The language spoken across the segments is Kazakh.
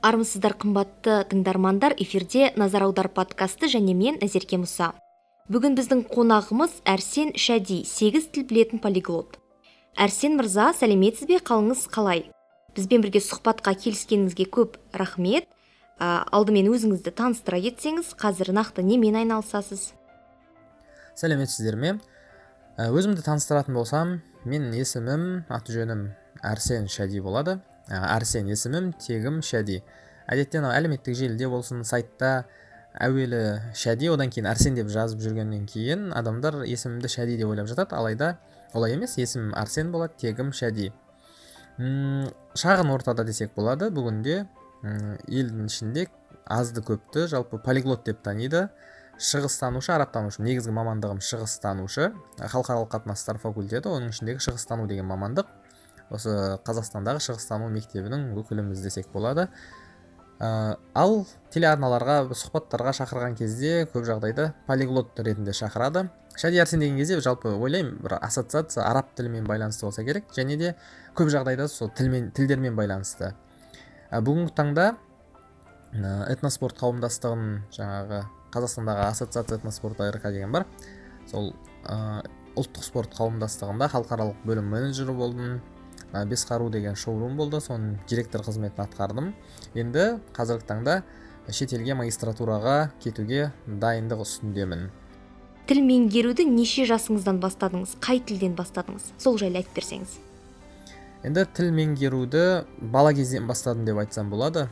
армысыздар қымбатты тыңдармандар эфирде назар аудар подкасты және мен назерке мұса. Бүгін біздің қонағымыз әрсен шәди сегіз тіл білетін полиглот. Әрсен мырза сәлеметсіз бе? Қалыңыз қалай? Бізбен бірге сұхбатқа келіскеніңізге көп рахмет. Ә, алдымен өзіңізді таныстыра кетсеңіз қазір нақты немен айналысасыз? Сәлеметсіздер ме? Өзімді таныстыратын болсам менің есімім аты жөнім әрсен шәди болады. Әрсен есімім тегім шәди әдетте анау әлеуметтік желіде болсын сайтта әуелі шәди одан кейін әрсен деп жазып жүргеннен кейін адамдар есімімді шәди деп ойлап жатады. Алайда олай емес есімім әрсен болады тегім шәди Үм, шағын ортада десек болады. Бүгінде елдің ішінде азды көпті жалпы полиглот деп таниды. Шығыстанушы арабтанушы негізгі мамандығым шығыстанушы. Халықаралық қатынастар факультеті оның ішіндегі шығыстану деген мамандық. Осы қазақстандағы шығыстану мектебінің өкіліміз десек болады. Ә, ал телеарналарға сұхбаттарға шақырған кезде көп жағдайда полиглот ретінде шақырады. Шади әрсен деген кезде жалпы ойлаймын бір ассоциация араб тілімен байланысты болса керек және де көп жағдайда сол тілмен тілдермен байланысты. Ә, бүгінгі таңда ә, этноспорт қауымдастығының жаңағы қазақстандағы ассоциация этноспорт рк деген бар. Сол ә, ұлттық спорт қауымдастығында халықаралық бөлім менеджері болдым. Бес қару деген шоурум болды. Соның директор қызметін атқардым. Енді қазіргі таңда шетелге магистратураға кетуге дайындық үстіндемін. Тіл меңгеруді неше жасыңыздан бастадыңыз? Қай тілден бастадыңыз? Сол жайлы айтып берсеңіз. Енді тіл меңгеруді бала кезден бастадым деп айтсам болады.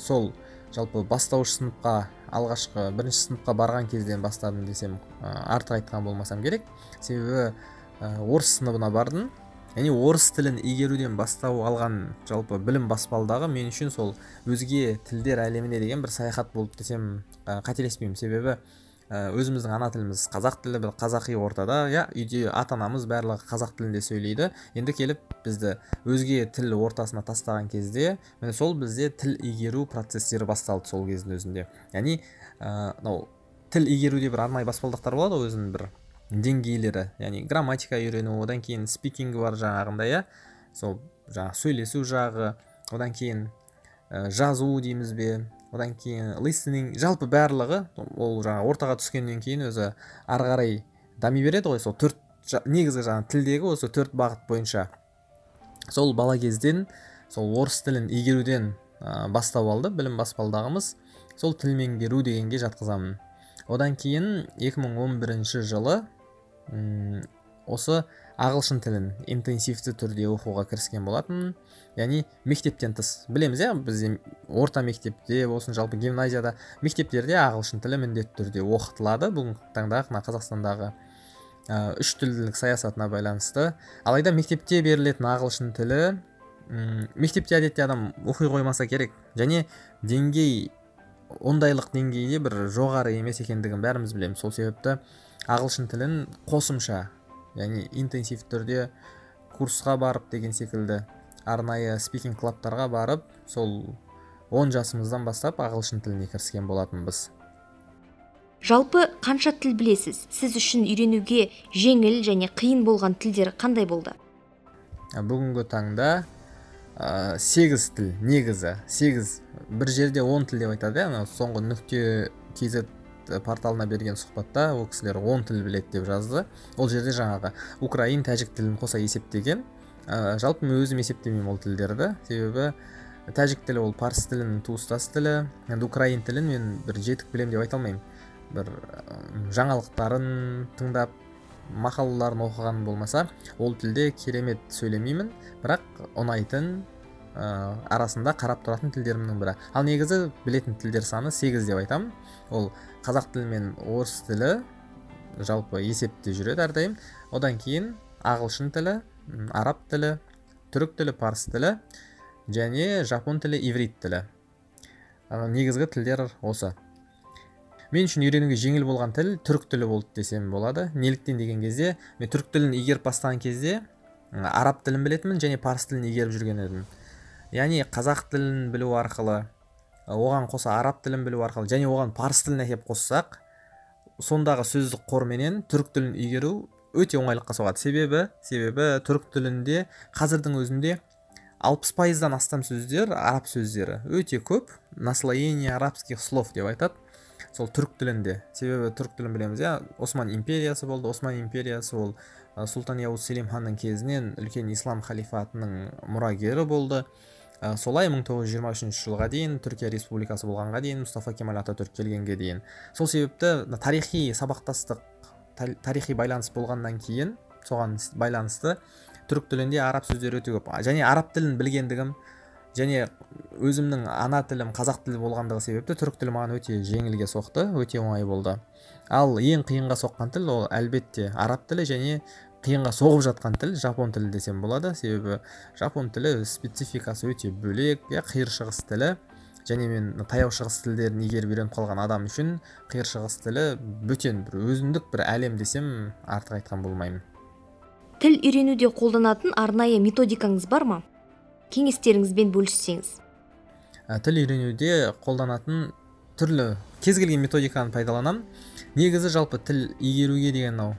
Сол жалпы бастауыш сыныпқа алғашқы бірінші сыныпқа барған кезден бастадым десем артық айтқан болмасам керек. Себебі орыс сыныбына бардым. Яғни орыс тілін игеруден бастау алған жалпы білім баспалдағы мен үшін сол өзге тілдер әлеміне деген бір саяхат болды десем қателеспеймін. Себебі өзіміздің ана тіліміз қазақ тілі бір қазақи ортада иә үйде ата анамыз барлығы қазақ тілінде сөйлейді. Енді келіп бізді өзге тіл ортасына тастаған кезде міне сол бізде тіл игеру процестері басталды сол кездің өзінде. Яғни мынау ә, тіл игеруде бір арнайы баспалдақтар болады ғой өзінің бір? Деңгейлері яғни грамматика үйрену одан кейін спикингі бар жаңағындай иә? Сол жаңағы сөйлесу жағы одан кейін ә, жазу дейміз бе одан кейін листенинг жалпы барлығы ол жаңа ортаға түскеннен кейін өзі ары қарай дами береді ғой сол төрт негізгі жаңағы тілдегі осы төрт бағыт бойынша. Сол бала кезден сол орыс тілін игеруден ә, бастау алды білім баспалдағымыз. Сол тіл меңгеру дегенге жатқызамын. Одан кейін 2011 жылы осы ағылшын тілін интенсивті түрде оқуға кіріскен болатын яғни мектептен тыс. Білеміз иә бізде орта мектепте болсын жалпы гимназияда мектептерде ағылшын тілі міндетті түрде оқытылады. Бүгінгі таңда мына қазақстандағы үш тілділік саясатына байланысты. Алайда мектепте берілетін ағылшын тілі мектепте әдетте адам оқи қоймаса керек. Және деңгей ондайлық деңгейде бір жоғары емес екендігін бәріміз білеміз. Сол себепті ағылшын тілін қосымша яғни интенсив түрде курсқа барып деген секілді арнайы спикинг клабтарға барып сол 10 жасымыздан бастап ағылшын тіліне кіріскен болатынбыз. Жалпы қанша тіл білесіз? Сіз үшін үйренуге жеңіл және қиын болған тілдер қандай болды? Бүгінгі таңда ә, сегіз тіл негізі. Сегіз бір жерде он тіл деп айтады иә соңғы нүкте kz порталына берген сұхбатта ол кісілер он тіл біледі деп жазды. Ол жерде жаңағы украин тәжік тілін қоса есептеген ә, жалпы мен өзім есептемеймін ол тілдерді. Себебі тәжік тілі ол парсы тілінің туыстас тілі енді украин тілін мен бір жетік білемін деп айта алмаймын. Бір жаңалықтарын тыңдап мақалаларын оқыған болмаса ол тілде керемет сөйлемеймін бірақ ұнайтын ә, арасында қарап тұратын тілдерімнің бірі. Ал негізі білетін тілдер саны сегіз деп айтамын ол қазақ тілі мен орыс тілі жалпы есепте жүреді әрдайым. Одан кейін ағылшын тілі араб тілі түрік тілі парсы тілі және жапон тілі иврит тілі. Негізгі тілдер осы. Мен үшін үйренуге жеңіл болған тіл түрік тілі болды десем болады. Неліктен деген кезде мен түрік тілін игеріп бастаған кезде араб тілін білетінмін және парсы тілін игеріп жүрген едім. Яғни қазақ тілін білу арқылы оған қоса араб тілін білу арқылы және оған парсы тілін әкеліп қоссақ сондағы сөздік қорменен түрік тілін игеру өте оңайлыққа соғады. Себебі себебі түрік тілінде қазірдің өзінде алпыс пайыздан астам сөздер араб сөздері. Өте көп. Наслоение арабских слов деп айтады. Сол түрік тілінде. Себебі түрік тілін білеміз иә. Осман империясы болды. Осман империясы ол сұлтан яуз селим ханның кезінен үлкен ислам халифатының мұрагері болды. Ә, солай 1923 жылға дейін түркия республикасы болғанға дейін мұстафа кемал ататүрк келгенге дейін. Сол себепті тарихи сабақтастық тарихи байланыс болғаннан кейін соған байланысты түрік тілінде араб сөздері өте көп. Және араб тілін білгендігім және өзімнің ана тілім қазақ тілі болғандығы себепті түрік тілі маған өте жеңілге соқты өте оңай болды. Ал ең қиынға соққан тіл ол әлбетте араб тілі және қиынға соғып жатқан тіл жапон тілі десем болады. Себебі жапон тілі спецификасы өте бөлек. Иә қиыр шығыс тілі және мен таяу шығыс тілдерін игеріп үйреніп қалған адам үшін қиыр шығыс тілі бөтен бір өзіндік бір әлем десем артық айтқан болмаймын. Тіл үйренуде қолданатын арнайы методикаңыз бар ма? Кеңестеріңізбен бөліссеңіз. Ә, тіл үйренуде қолданатын түрлі кез келген методиканы пайдаланамын негізі жалпы тіл игеруге деген мынау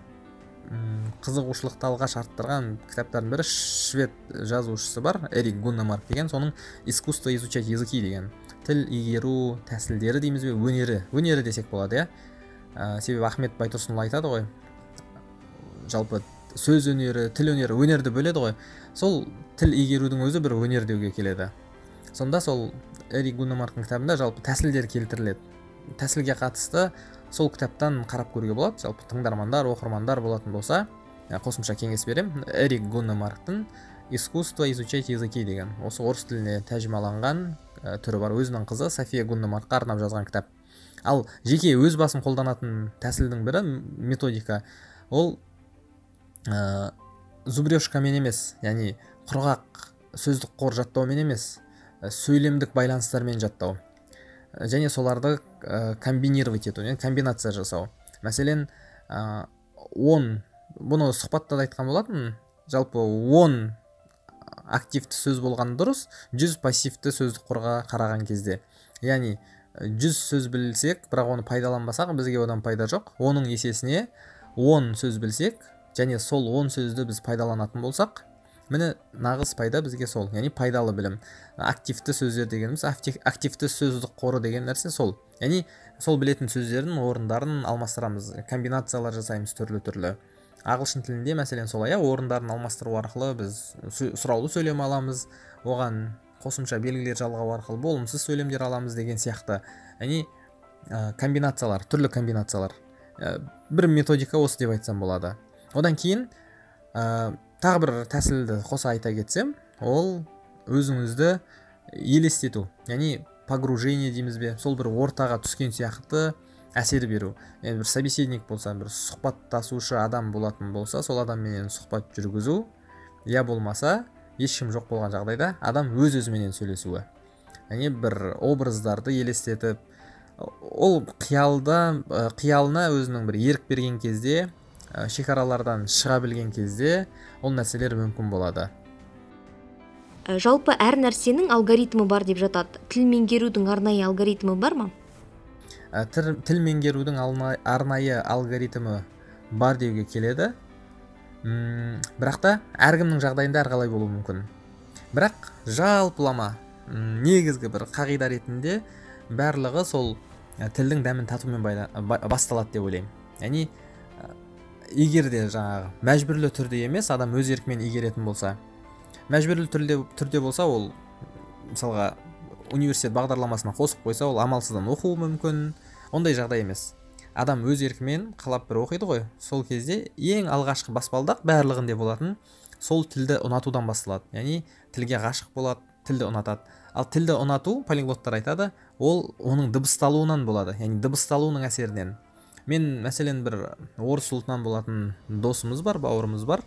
қызығушылықты алғаш арттырған кітаптардың бірі швед жазушысы бар эрик гуннемарк деген. Соның искусство изучать языки деген. Тіл игеру тәсілдері дейміз бе? Өнері өнері десек болады иә? Ә, себебі ахмет байтұрсынұлы айтады ғой. Жалпы сөз өнері тіл өнері өнерді бөледі ғой. Сол тіл игерудің өзі бір өнер деуге келеді. Сонда сол эрик гуннемарктың кітабында жалпы тәсілдер келтіріледі. Тәсілге қатысты сол кітаптан қарап көруге болады. Жалпы тыңдармандар оқырмандар болатын болса қосымша кеңес беремін эрик гуннемарктың искусство изучать языки деген. Осы орыс тіліне тәржімаланған ә, түрі бар. Өзінің қызы софия гуннемаркқа арнап жазған кітап. Ал жеке өз басым қолданатын тәсілдің бірі методика. Ол ә, зубрежкамен емес яғни құрғақ сөздік қор жаттаумен емес сөйлемдік байланыстармен жаттау. Және соларды ә, комбинировать ету комбинация жасау. Мәселен ә, он бұны сұхбатта да айтқан болатын жалпы он активті сөз болған дұрыс жүз пассивті сөздік қорға қараған кезде. Яғни жүз сөз білсек бірақ оны пайдаланбасақ бізге одан пайда жоқ. Оның есесіне он сөз білсек және сол он сөзді біз пайдаланатын болсақ міне нағыз пайда бізге сол яғни пайдалы білім. Активті сөздер дегеніміз активті сөздік қоры деген нәрсе сол. Яғни сол білетін сөздердің орындарын алмастырамыз комбинациялар жасаймыз түрлі түрлі. Ағылшын тілінде мәселен солай иә орындарын алмастыру арқылы біз сұраулы сөйлем аламыз оған қосымша белгілер жалғау арқылы болымсыз сөйлемдер аламыз деген сияқты. Яғни ә, комбинациялар түрлі комбинациялар. Ә, бір методика осы деп айтсам болады. Одан кейін тағы бір тәсілді қоса айта кетсем ол өзіңізді елестету яғни погружение дейміз бе сол бір ортаға түскен сияқты әсер беру. Енді бір собеседник болса бір сұхбаттасушы адам болатын болса сол адамменен сұхбат жүргізу я болмаса ешкім жоқ болған жағдайда адам өз өзіменен сөйлесуі. Яғни бір образдарды елестетіп ол қиялда қиялына өзінің бір ерік берген кезде шекаралардан шыға білген кезде ол нәрселер мүмкін болады. Ә, жалпы әр нәрсенің алгоритмі бар деп жатады. Тіл меңгерудің арнайы алгоритмі бар ма? Ә, тіл меңгерудің арнайы алгоритмі бар деуге келеді. Үм, бірақ та әркімнің жағдайында әрқалай болуы мүмкін. Бірақ жалпылама негізгі бір қағида ретінде барлығы сол тілдің дәмін татумен басталады деп ойлаймын. Яғни егер де жаңағы. Мәжбүрлі түрде емес адам өз еркімен игеретін болса. Мәжбүрлі түрде, түрде болса ол мысалға университет бағдарламасына қосып қойса ол амалсыздан оқуы мүмкін. Ондай жағдай емес. Адам өз еркімен қалап бір оқиды ғой. Сол кезде ең алғашқы баспалдақ барлығында болатын. Сол тілді ұнатудан басталады. Яғни тілге ғашық болады тілді ұнатады. Ал тілді ұнату полиглоттар айтады ол оның дыбысталуынан болады. Яғни дыбысталуының әсерінен. Мен мәселен бір орыс ұлтынан болатын досымыз бар бауырымыз бар.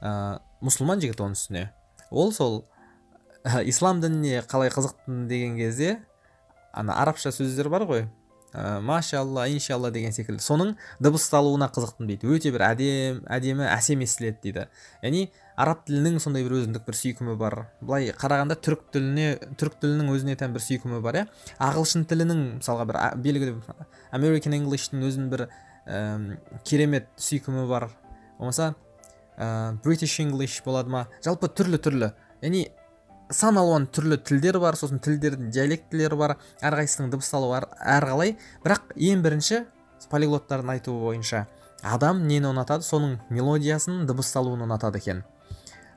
Ә, мұсылман жігіт оның үстіне. Ол сол ә, ислам дініне қалай қызықтым деген кезде ана арабша сөздер бар ғой. Ә, машалла иншалла деген секілді. Соның дыбысталуына қызықтым дейді. Өте бір әдем әдемі әсем естіледі дейді. Яғни араб тілінің сондай бір өзіндік бір сүйкімі бар. Былай қарағанда түрік тіліне түрік тілінің өзіне тән бір сүйкімі бар иә. Ағылшын тілінің мысалға бір белгілі american englishтің өзінің бір ә, керемет сүйкімі бар. Болмаса ә, british english болады ма? Жалпы түрлі түрлі. Яғни сан алуан түрлі тілдер бар сосын тілдердің диалектілері бар әрқайсысының дыбысталуы әрқалай. Бірақ ең бірінші полиглоттардың айтуы бойынша. Адам нені ұнатады? Соның мелодиясын дыбысталуын ұнатады екен.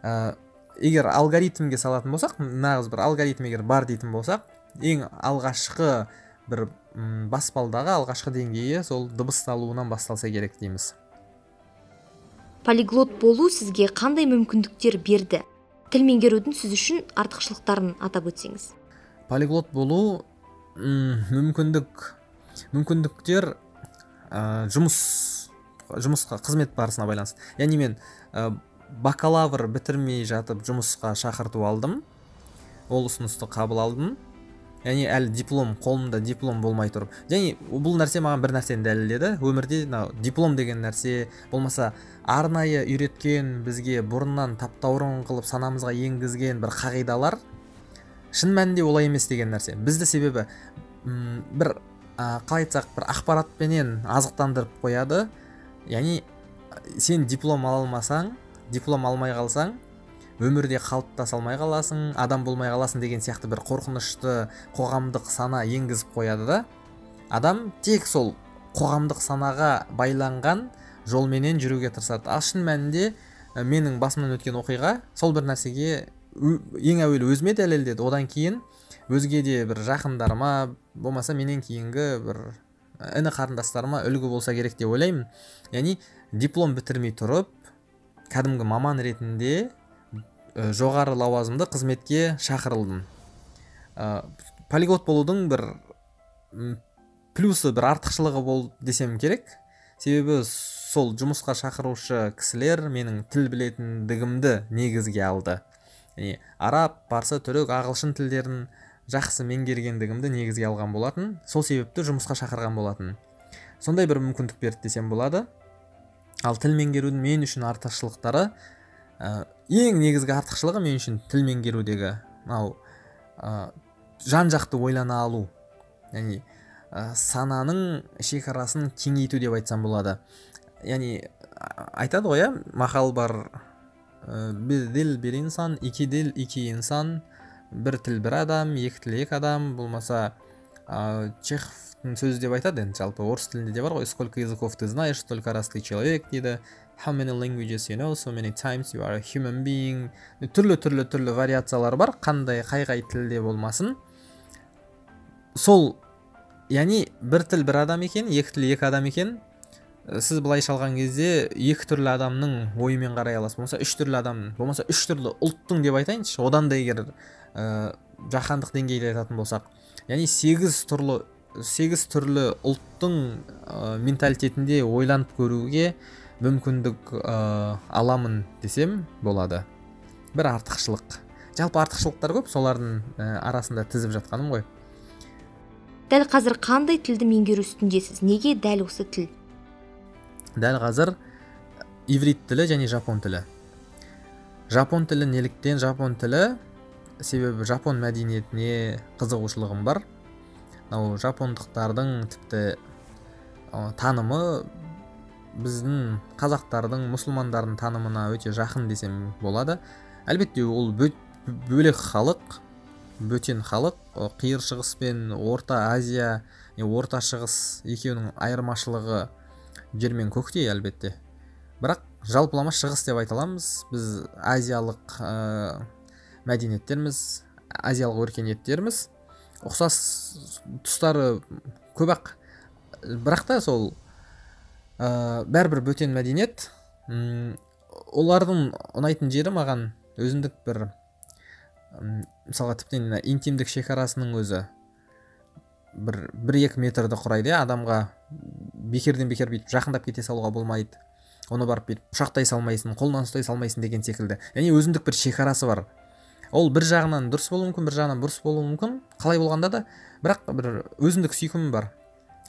Ә, егер алгоритмге салатын болсақ нағыз бір алгоритм егер бар дейтін болсақ ең алғашқы бір баспалдағы алғашқы деңгейі сол дыбысталуынан басталса керек дейміз. Полиглот болу сізге қандай мүмкіндіктер берді? Тіл меңгерудің сіз үшін артықшылықтарын атап өтсеңіз. Полиглот болу мүмкіндік. Мүмкіндіктер ә, жұмыс. Жұмысқа қызмет барысына байланысты. Яғни мен ә, бакалавр бітірмей жатып жұмысқа шақырту алдым. Ол ұсынысты қабыл алдым. Яғни әлі диплом қолымда диплом болмай тұрып және бұл нәрсе маған бір нәрсені дәлелдеді. Өмірде мынау диплом деген нәрсе болмаса арнайы үйреткен бізге бұрыннан таптаурын қылып санамызға енгізген бір қағидалар шын мәнінде олай емес деген нәрсе. Бізді себебі бір ә, қалай айтсақ бір ақпаратпенен азықтандырып қояды. Яғни сен диплом ала алмасаң диплом алмай қалсаң өмірде қалыптаса алмай қаласың адам болмай қаласың деген сияқты бір қорқынышты қоғамдық сана енгізіп қояды да адам тек сол қоғамдық санаға байланған жолменен жүруге тырысады. Ал шын мәнінде менің басымнан өткен оқиға сол бір нәрсеге ең әуелі өзіме дәлелдеді. Одан кейін өзге де бір жақындарыма болмаса менен кейінгі бір іні қарындастарыма үлгі болса керек деп ойлаймын. Яғни диплом бітірмей тұрып кәдімгі маман ретінде жоғары лауазымды қызметке шақырылдым. Ә, полиглот болудың бір плюсы бір артықшылығы бол десем керек. Себебі сол жұмысқа шақырушы кісілер менің тіл білетіндігімді негізге алды. Яғни араб парсы түрік ағылшын тілдерін жақсы меңгергендігімді негізге алған болатын сол себепті жұмысқа шақырған болатын. Сондай бір мүмкіндік берді десем болады. Ал тіл меңгерудің мен үшін артықшылықтары ә, ең негізгі артықшылығы мен үшін тіл меңгерудегі мынау ә, жан жақты ойлана алу. Яғни ә, сананың шекарасын кеңейту деп айтсам болады. Яғни айтады ғой иә мақал бар бір діл бір инсан екі діл екі инсан бір тіл бір адам екі тіл екі адам болмаса ә, чеховтың сөзі деп айтады енді жалпы орыс тілінде де бар ғой. Сколько языков ты знаешь столько раз ты человек дейді. How many languages you know so many times you are a human being түрлі түрлі түрлі вариациялар бар қандай қай қай тілде болмасын. Сол яғни бір тіл бір адам екен екі тіл екі адам екен. Сіз былайша алған кезде екі түрлі адамның ойымен қарай аласыз. Болмаса үш түрлі адам болмаса үш түрлі ұлттың деп айтайыншы. Одан да егер ә, жаһандық деңгейде айтатын болсақ яғни сегіз түрлі сегіз түрлі ұлттың ә, менталитетінде ойланып көруге мүмкіндік ә, аламын десем болады. Бір артықшылық. Жалпы артықшылықтар көп солардың ә, арасында тізіп жатқаным ғой. Дәл қазір қандай тілді меңгеру үстіндесіз? Неге дәл осы тіл? Дәл қазір иврит тілі және жапон тілі. Жапон тілі неліктен? Жапон тілі себебі жапон мәдениетіне қызығушылығым бар. Мынау жапондықтардың тіпті танымы біздің қазақтардың мұсылмандардың танымына өте жақын десем болады. Әлбетте ол бөлек халық бөтен халық. Қиыр шығыс пен орта азия орта шығыс екеуінің айырмашылығы жер мен көктей әлбетте. Бірақ жалпылама шығыс деп айта аламыз. Біз азиялық ә, мәдениеттерміз азиялық өркениеттерміз ұқсас тұстары көп ақ. Бірақ та сол ә, бәрібір бөтен мәдениет ұм, олардың ұнайтын жері маған өзіндік бір мысалға тіптен интимдік шекарасының өзі бір бір екі метрді құрайды иә адамға бекерден бекер бүйтіп жақындап кете салуға болмайды. Оны барып бүйтіп құшақтай салмайсың қолынан ұстай салмайсың деген секілді. Яғни өзіндік бір шекарасы бар. Ол бір жағынан дұрыс болуы мүмкін бір жағынан бұрыс болуы мүмкін. Қалай болғанда да бірақ бір өзіндік сүйкімі бар.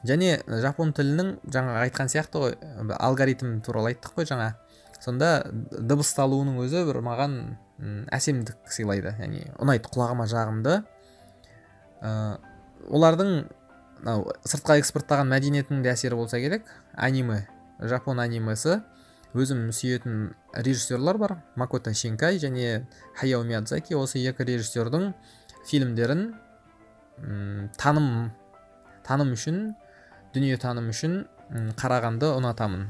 Және жапон тілінің жаңа айтқан сияқты ғой алгоритм туралы айттық қой жаңа. Сонда дыбысталуының өзі бір маған әсемдік сыйлайды. Яғни ұнайды құлағыма жағымды. Ә, олардың мынау сыртқа экспорттаған мәдениетінің де әсері болса керек. Аниме жапон анимесі. Өзім сүйетін режиссерлар бар. Макото шинкай және хаяо миядзаки осы екі режиссердің фильмдерін таным таным үшін дүние таным үшін қарағанды ұнатамын.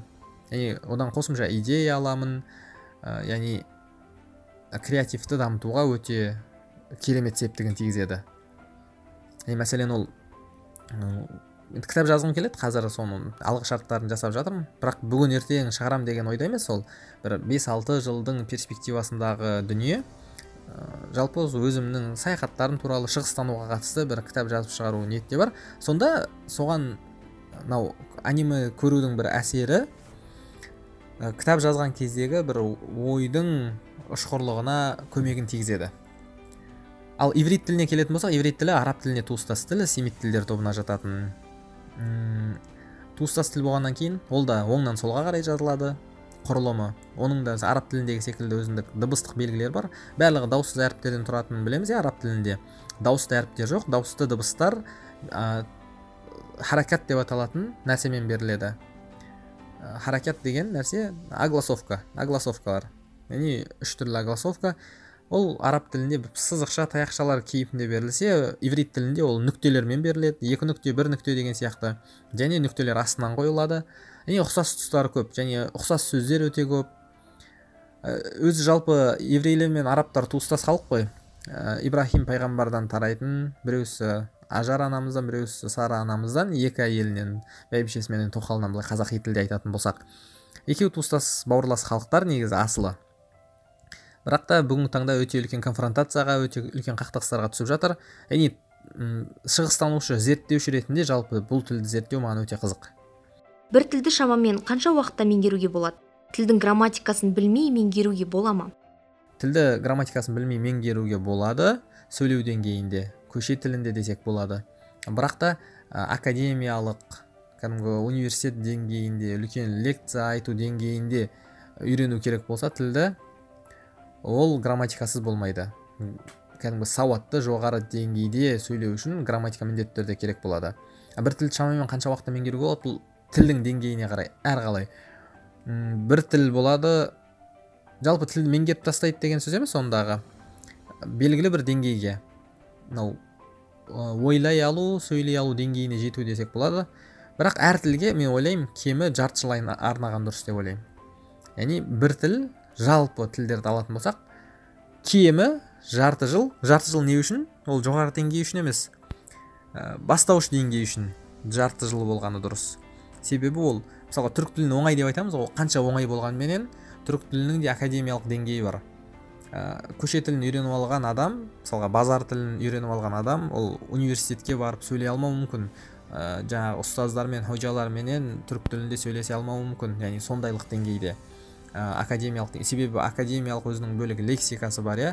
Яғни одан қосымша идея аламын ә, яғни креативті дамытуға өте керемет септігін тигізеді. Мәселен ол енді кітап жазғым келеді қазір соның алғышарттарын жасап жатырмын. Бірақ бүгін ертең шығарам деген ойда емес ол бір 5-6 жылдың перспективасындағы дүние. Ә, жалпы өзімнің саяхаттарым туралы шығыстануға қатысты бір кітап жазып шығару ниетте бар. Сонда соған мынау аниме көрудің бір әсері ә, кітап жазған кездегі бір ойдың ұшқырлығына көмегін тигізеді. Ал иврит тіліне келетін болсақ иврит тілі араб тіліне туыстас тіл семит тілдер тобына жататын туыстас тіл болғаннан кейін ол да оңнан солға қарай жазылады құрылымы. Оның да араб тіліндегі секілді өзіндік дыбыстық белгілері бар. Барлығы дауыссыз әріптерден тұратынын білеміз иә араб тілінде. Дауысты әріптер жоқ дауысты дыбыстар ә, харакат деп аталатын нәрсемен беріледі. Харакат деген нәрсе агласовка агласовкалар. Яғни үш түрлі агласовка. Ол араб тілінде сызықша таяқшалар кейпінде берілсе иврит тілінде ол нүктелермен беріледі екі нүкте бір нүкте деген сияқты. Және нүктелер астынан қойылады. Және ұқсас тұстары көп және ұқсас сөздер өте көп. Ә, өзі жалпы еврейлер мен арабтар туыстас халық қой. Ә, ибрахим пайғамбардан тарайтын біреусі ажар анамыздан біреусі сара анамыздан екі әйелінен бәйбішесіменен тоқалынан былай қазақи тілде айтатын болсақ. Екеуі туыстас бауырлас халықтар негізі асылы. Бірақ та бүгінгі таңда өте үлкен конфронтацияға өте үлкен қақтығыстарға түсіп жатыр. Яғни шығыстанушы зерттеуші ретінде жалпы бұл тілді зерттеу маған өте қызық. бір тілді шамамен қанша уақытта меңгеруге болады? Тілдің грамматикасын білмей меңгеруге бола ма? Тілді грамматикасын білмей меңгеруге болады сөйлеу деңгейінде көше тілінде десек болады. Бірақ та академиялық кәдімгі университет деңгейінде үлкен лекция айту деңгейінде үйрену керек болса тілді ол грамматикасыз болмайды. Кәдімгі сауатты жоғары деңгейде сөйлеу үшін грамматика міндетті түрде керек болады. Бір тілді шамамен қанша уақытта меңгеруге болады? Бұл тілдің деңгейіне қарай әрқалай. Бір тіл болады. Жалпы тілді меңгеріп тастайды деген сөз емес ондағы? Белгілі бір деңгейге. Мынау ойлай алу сөйлей алу деңгейіне жету десек болады. Бірақ әр тілге мен ойлаймын кемі жарты жыл арнаған дұрыс деп ойлаймын. Яғни бір тіл жалпы тілдерді алатын болсақ кемі жарты жыл. Жарты жыл не үшін? Ол жоғары деңгей үшін емес. Ә, бастауыш деңгей үшін жарты жыл болғаны дұрыс. Себебі ол мысалға түрік тілін оңай деп айтамыз ғой қанша оңай болғанменен түрік тілінің де академиялық деңгейі бар. Ә, көше тілін үйреніп алған адам мысалға базар тілін үйреніп алған адам ол университетке барып сөйлей алмауы мүмкін. Ә, жаңағы ұстаздармен хожаларменен түрік тілінде сөйлесе алмауы мүмкін. Яғни сондайлық деңгейде. Ә, академиялық себебі академиялық өзінің бөлек лексикасы бар иә?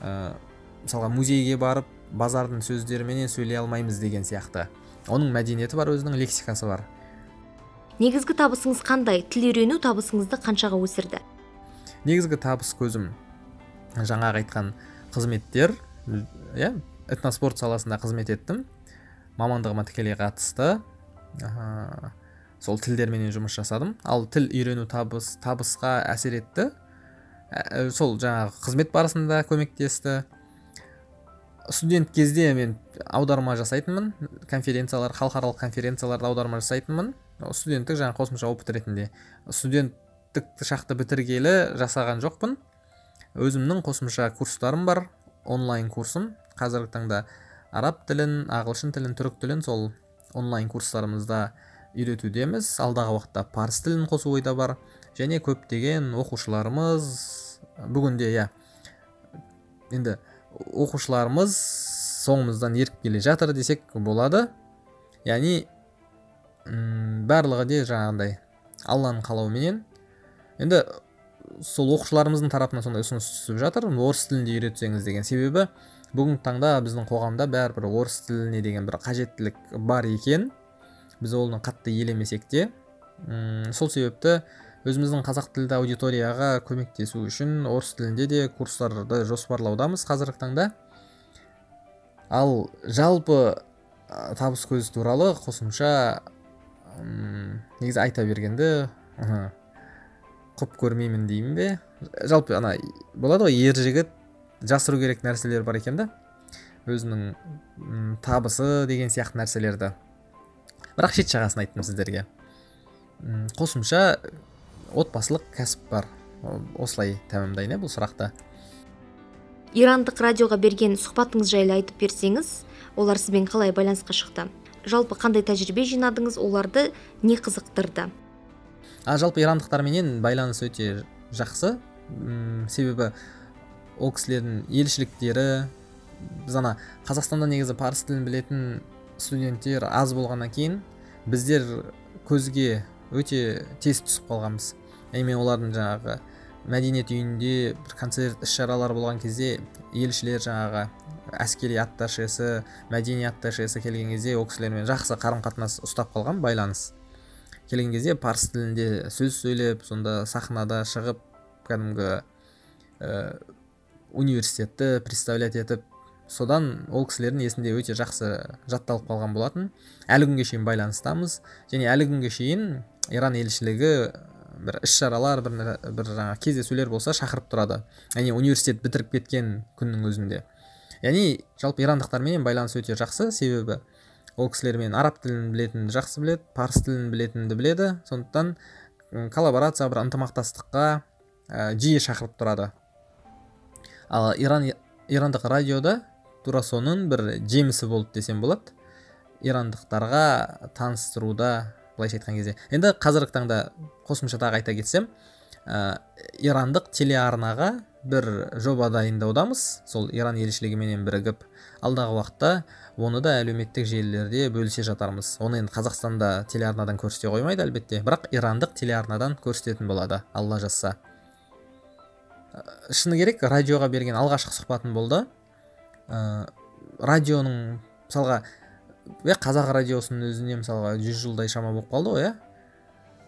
Ә, мысалға музейге барып базардың сөздеріменен сөйлей алмаймыз деген сияқты. Оның мәдениеті бар өзінің лексикасы бар. Негізгі табысыңыз қандай? Тіл үйрену табысыңызды қаншаға өсірді? Негізгі табыс көзім жаңағы айтқан қызметтер иә этноспорт саласында қызмет еттім. Мамандығыма тікелей қатысты. Сол тілдерменен жұмыс жасадым. Ал тіл үйрену табыс табысқа әсер етті. Ә, сол жаңағы қызмет барысында көмектесті. Студент кезде мен аударма жасайтынмын. Конференциялар халықаралық конференцияларда аударма жасайтынмын. Студенттік жаңағы қосымша опыт ретінде. Студенттік шақты бітіргелі жасаған жоқпын. Өзімнің қосымша курстарым бар онлайн курсым. Қазіргі таңда араб тілін ағылшын тілін түрік тілін сол онлайн курстарымызда үйретудеміз. Алдағы уақытта парсы тілін қосу ойда бар. Және көптеген оқушыларымыз бүгінде иә енді оқушыларымыз соңымыздан еріп келе жатыр десек болады. Яғни барлығы де жаңағындай алланың қалауыменен. Енді сол оқушыларымыздың тарапынан сондай ұсыныс түсіп жатыр. Орыс тілінде үйретсеңіз деген себебі бүгінгі таңда біздің қоғамда бәрібір орыс тіліне деген бір қажеттілік бар екен. Біз оны қатты елемесек те сол себепті өзіміздің қазақ тілді аудиторияға көмектесу үшін орыс тілінде де курстарды жоспарлаудамыз қазіргі таңда. Ал жалпы табыс көзі туралы қосымша негізі айта бергенде құп көрмеймін деймін бе. Жалпы ана болады ғой ер жігіт жасыру керек нәрселер бар екен да. Өзінің табысы деген сияқты нәрселерді. Бірақ шет жағасын айттым сіздерге. Қосымша отбасылық кәсіп бар. Осылай тәмамдайын иә бұл сұрақты ирандық радиоға берген сұхбатыңыз жайлы айтып берсеңіз олар сізбен қалай байланысқа шықты? Жалпы қандай тәжірибе жинадыңыз оларды не қызықтырды? А жалпы ирандықтарменен байланыс өте жақсы. Үм, себебі ол кісілердің елшіліктері біз ана қазақстанда негізі парсы тілін білетін студенттер аз болғаннан кейін біздер көзге өте тез түсіп қалғанбыз. Мен олардың жаңағы мәдениет үйінде бір концерт іс шаралар болған кезде елшілер жаңағы әскери атташесі мәдени атташесі келген кезде ол кісілермен жақсы қарым қатынас ұстап қалған байланыс. Келген кезде парсы тілінде сөз сөйлеп сонда сахнада шығып кәдімгі ә, университетті представлять етіп содан ол кісілердің есінде өте жақсы жатталып қалған болатын. Әлі күнге шейін байланыстамыз. Және әлі күнге шейін иран елшілігі бір іс шаралар бір, бір жаңа кездесулер болса шақырып тұрады. Яғни университет бітіріп кеткен күннің өзінде. Яғни жалпы ирандықтармен байланыс өте жақсы. Себебі ол кісілермен араб тілін білетінді жақсы біледі парсы тілін білетінді біледі. Сондықтан коллаборация бір ынтымақтастыққа ә, жиі шақырып тұрады. Ал иран ирандық радиода тура соның бір жемісі болды десем болады. Ирандықтарға таныстыруда былайша айтқан кезде. Енді қазіргі таңда қосымша тағы айта кетсем ә, ирандық телеарнаға бір жоба дайындаудамыз. Сол иран елшілігіменен бірігіп алдағы уақытта оны да әлеуметтік желілерде бөлісе жатармыз. Оны енді қазақстанда телеарнадан көрсете қоймайды әлбетте. Бірақ ирандық телеарнадан көрсететін болады алла жазса. Шыны керек радиоға берген алғашқы сұхбатым болды. Ә, радионың мысалға иә қазақ радиосының өзіне мысалға жүз жылдай шама болып қалды ғой иә.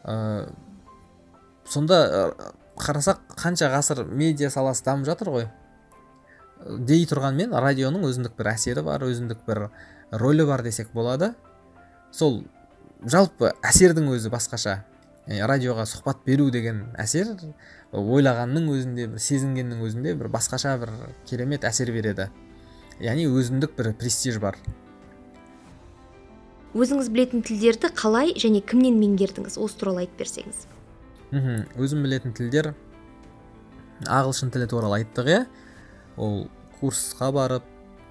Ә, сонда ә, қарасақ қанша ғасыр медиа саласы дамып жатыр ғой. Дей тұрғанмен радионың өзіндік бір әсері бар өзіндік бір рөлі бар десек болады. Сол жалпы әсердің өзі басқаша. Радиоға сұхбат беру деген әсер ойлағанның өзінде бір сезінгеннің өзінде бір басқаша бір керемет әсер береді. Яғни өзіндік бір престиж бар. Өзіңіз білетін тілдерді қалай және кімнен меңгердіңіз? Осы туралы айтып берсеңіз. Мхм. Өзім білетін тілдер ағылшын тілі туралы айттық иә? Ол курсқа барып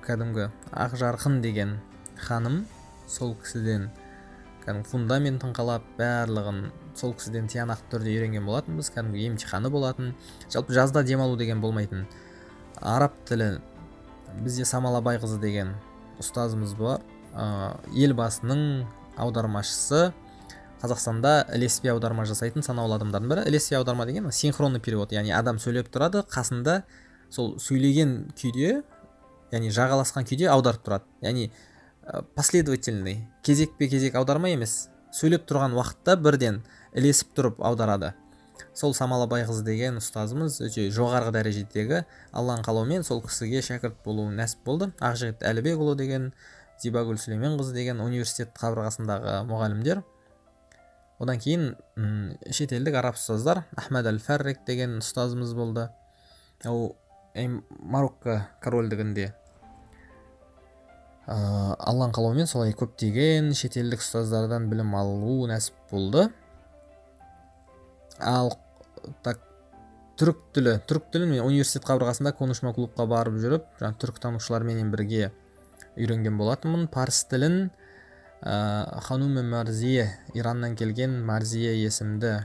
кәдімгі ақжарқын деген ханым сол кісіден кәдімгі фундаментін қалап барлығын сол кісіден тиянақты түрде үйренген болатынбыз кәдімгі емтиханы болатын. Жалпы жазда демалу деген болмайтын араб тілі бізде самал абайқызы деген ұстазымыз бар. Ә, елбасының аудармашысы қазақстанда ілеспе аударма жасайтын санаулы адамдардың бірі. Ілеспе аударма деген синхронный перевод яғни адам сөйлеп тұрады қасында сол сөйлеген күйде яғни жағаласқан күйде аударып тұрады. Яғни последовательный кезекпе кезек аударма емес сөйлеп тұрған уақытта бірден ілесіп тұрып аударады. Сол самал абайқызы деген ұстазымыз өте жоғарғы дәрежедегі алланың қалауымен сол кісіге шәкірт болу нәсіп болды. Ақжігіт әлібекұлы деген зибагүл сүлейменқызы деген университет қабырғасындағы мұғалімдер. Одан кейін м шетелдік араб ұстаздар ахмад әл фәррик деген ұстазымыз болды. Ол марокко корольдігінде. Ә, алланың қалауымен солай көптеген шетелдік ұстаздардан білім алу нәсіп болды. Ал так түрік тілі түрік тілін мен университет қабырғасында конушма клубқа барып жүріп жаңағы түркітанушыларменен бірге үйренген болатынмын. Парсы тілін ә, хануме марзие ираннан келген марзие есімді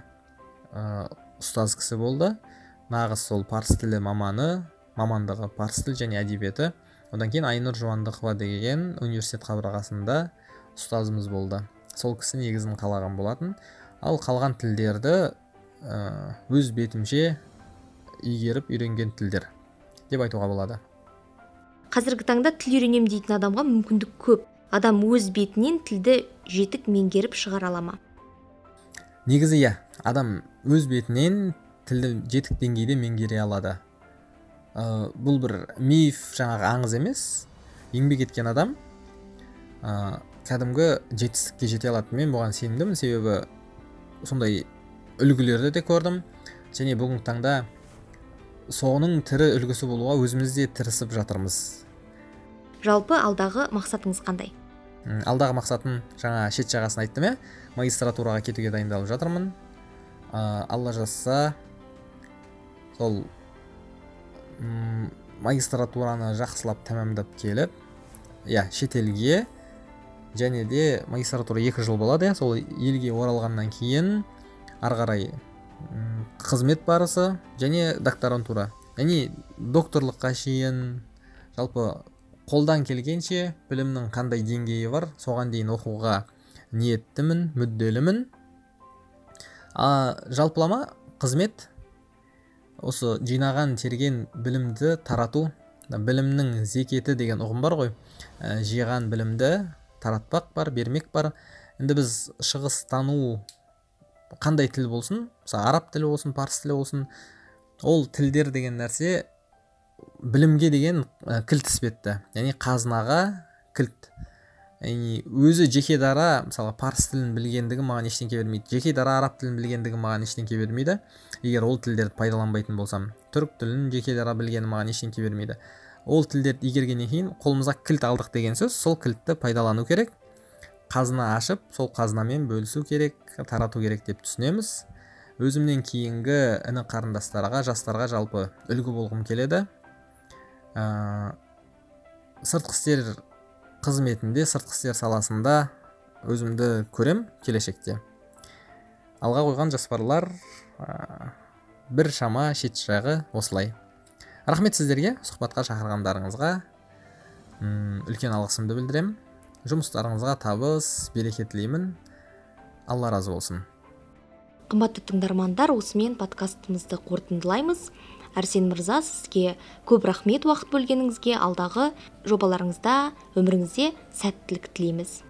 ә, ұстаз кісі болды. Нағыз сол парсы тілі маманы мамандығы парсы тілі және әдебиеті. Одан кейін айнұр жуандықова деген университет қабырғасында ұстазымыз болды. Сол кісі негізін қалаған болатын. Ал қалған тілдерді өз бетімше игеріп үйренген тілдер деп айтуға болады. Қазіргі таңда тіл үйренемін дейтін адамға мүмкіндік көп. Адам өз бетінен тілді жетік меңгеріп шығара ала ма? Негізі иә адам өз бетінен тілді жетік деңгейде меңгере алады. Ә, бұл бір миф жаңағы аңыз емес. Еңбек еткен адам ә, кәдімгі жетістікке жете алады мен бұған сенімдімін. Себебі сондай үлгілерді де көрдім. Және бүгінгі таңда соның тірі үлгісі болуға өзіміз де тырысып жатырмыз. Жалпы алдағы мақсатыңыз қандай? Алдағы мақсатым жаңа шет жағасын айттым иә? Магистратураға кетуге дайындалып жатырмын. Ә, алла жазса сол магистратураны жақсылап тәмамдап келіп иә шетелге және де магистратура екі жыл болады иә? Сол елге оралғаннан кейін ары қарай қызмет барысы және докторантура. Яғни докторлыққа шейін жалпы қолдан келгенше білімнің қандай деңгейі бар соған дейін оқуға ниеттімін мүдделімін. А жалпылама қызмет осы жинаған терген білімді тарату білімнің зекеті деген ұғым бар ғой. Ә, жиған білімді таратпақ бар бермек бар. Енді біз шығыстану қандай тіл болсын мысалы араб тілі болсын парсы тілі болсын ол тілдер деген нәрсе білімге деген ә, кілт іспетті. Яғни қазынаға кілт. Яғни өзі жеке дара мысалы парсы тілін білгендігі маған ештеңке бермейді. Жеке дара араб тілін білгендігі маған ештеңке бермейді. Егер ол тілдерді пайдаланбайтын болсам түрік тілін жеке дара білгені маған ештеңке бермейді. Ол тілдерді игергеннен кейін қолымызға кілт алдық деген сөз сол кілтті пайдалану керек. Қазына ашып сол қазынамен бөлісу керек тарату керек деп түсінеміз. Өзімнен кейінгі іні қарындастарға жастарға жалпы үлгі болғым келеді. Ә, сыртқы істер қызметінде сыртқы істер саласында өзімді көрем келешекте. Алға қойған жоспарлар ә, бір шама шет жағы осылай. Рахмет сіздерге сұхбатқа шақырғандарыңызға. Үлкен алғысымды білдіремін жұмыстарыңызға табыс береке тілеймін алла разы болсын. Қымбатты тыңдармандар осымен подкастымызды қорытындылаймыз. Әрсен мырза сізге көп рахмет уақыт бөлгеніңізге алдағы жобаларыңызда өміріңізде сәттілік тілейміз.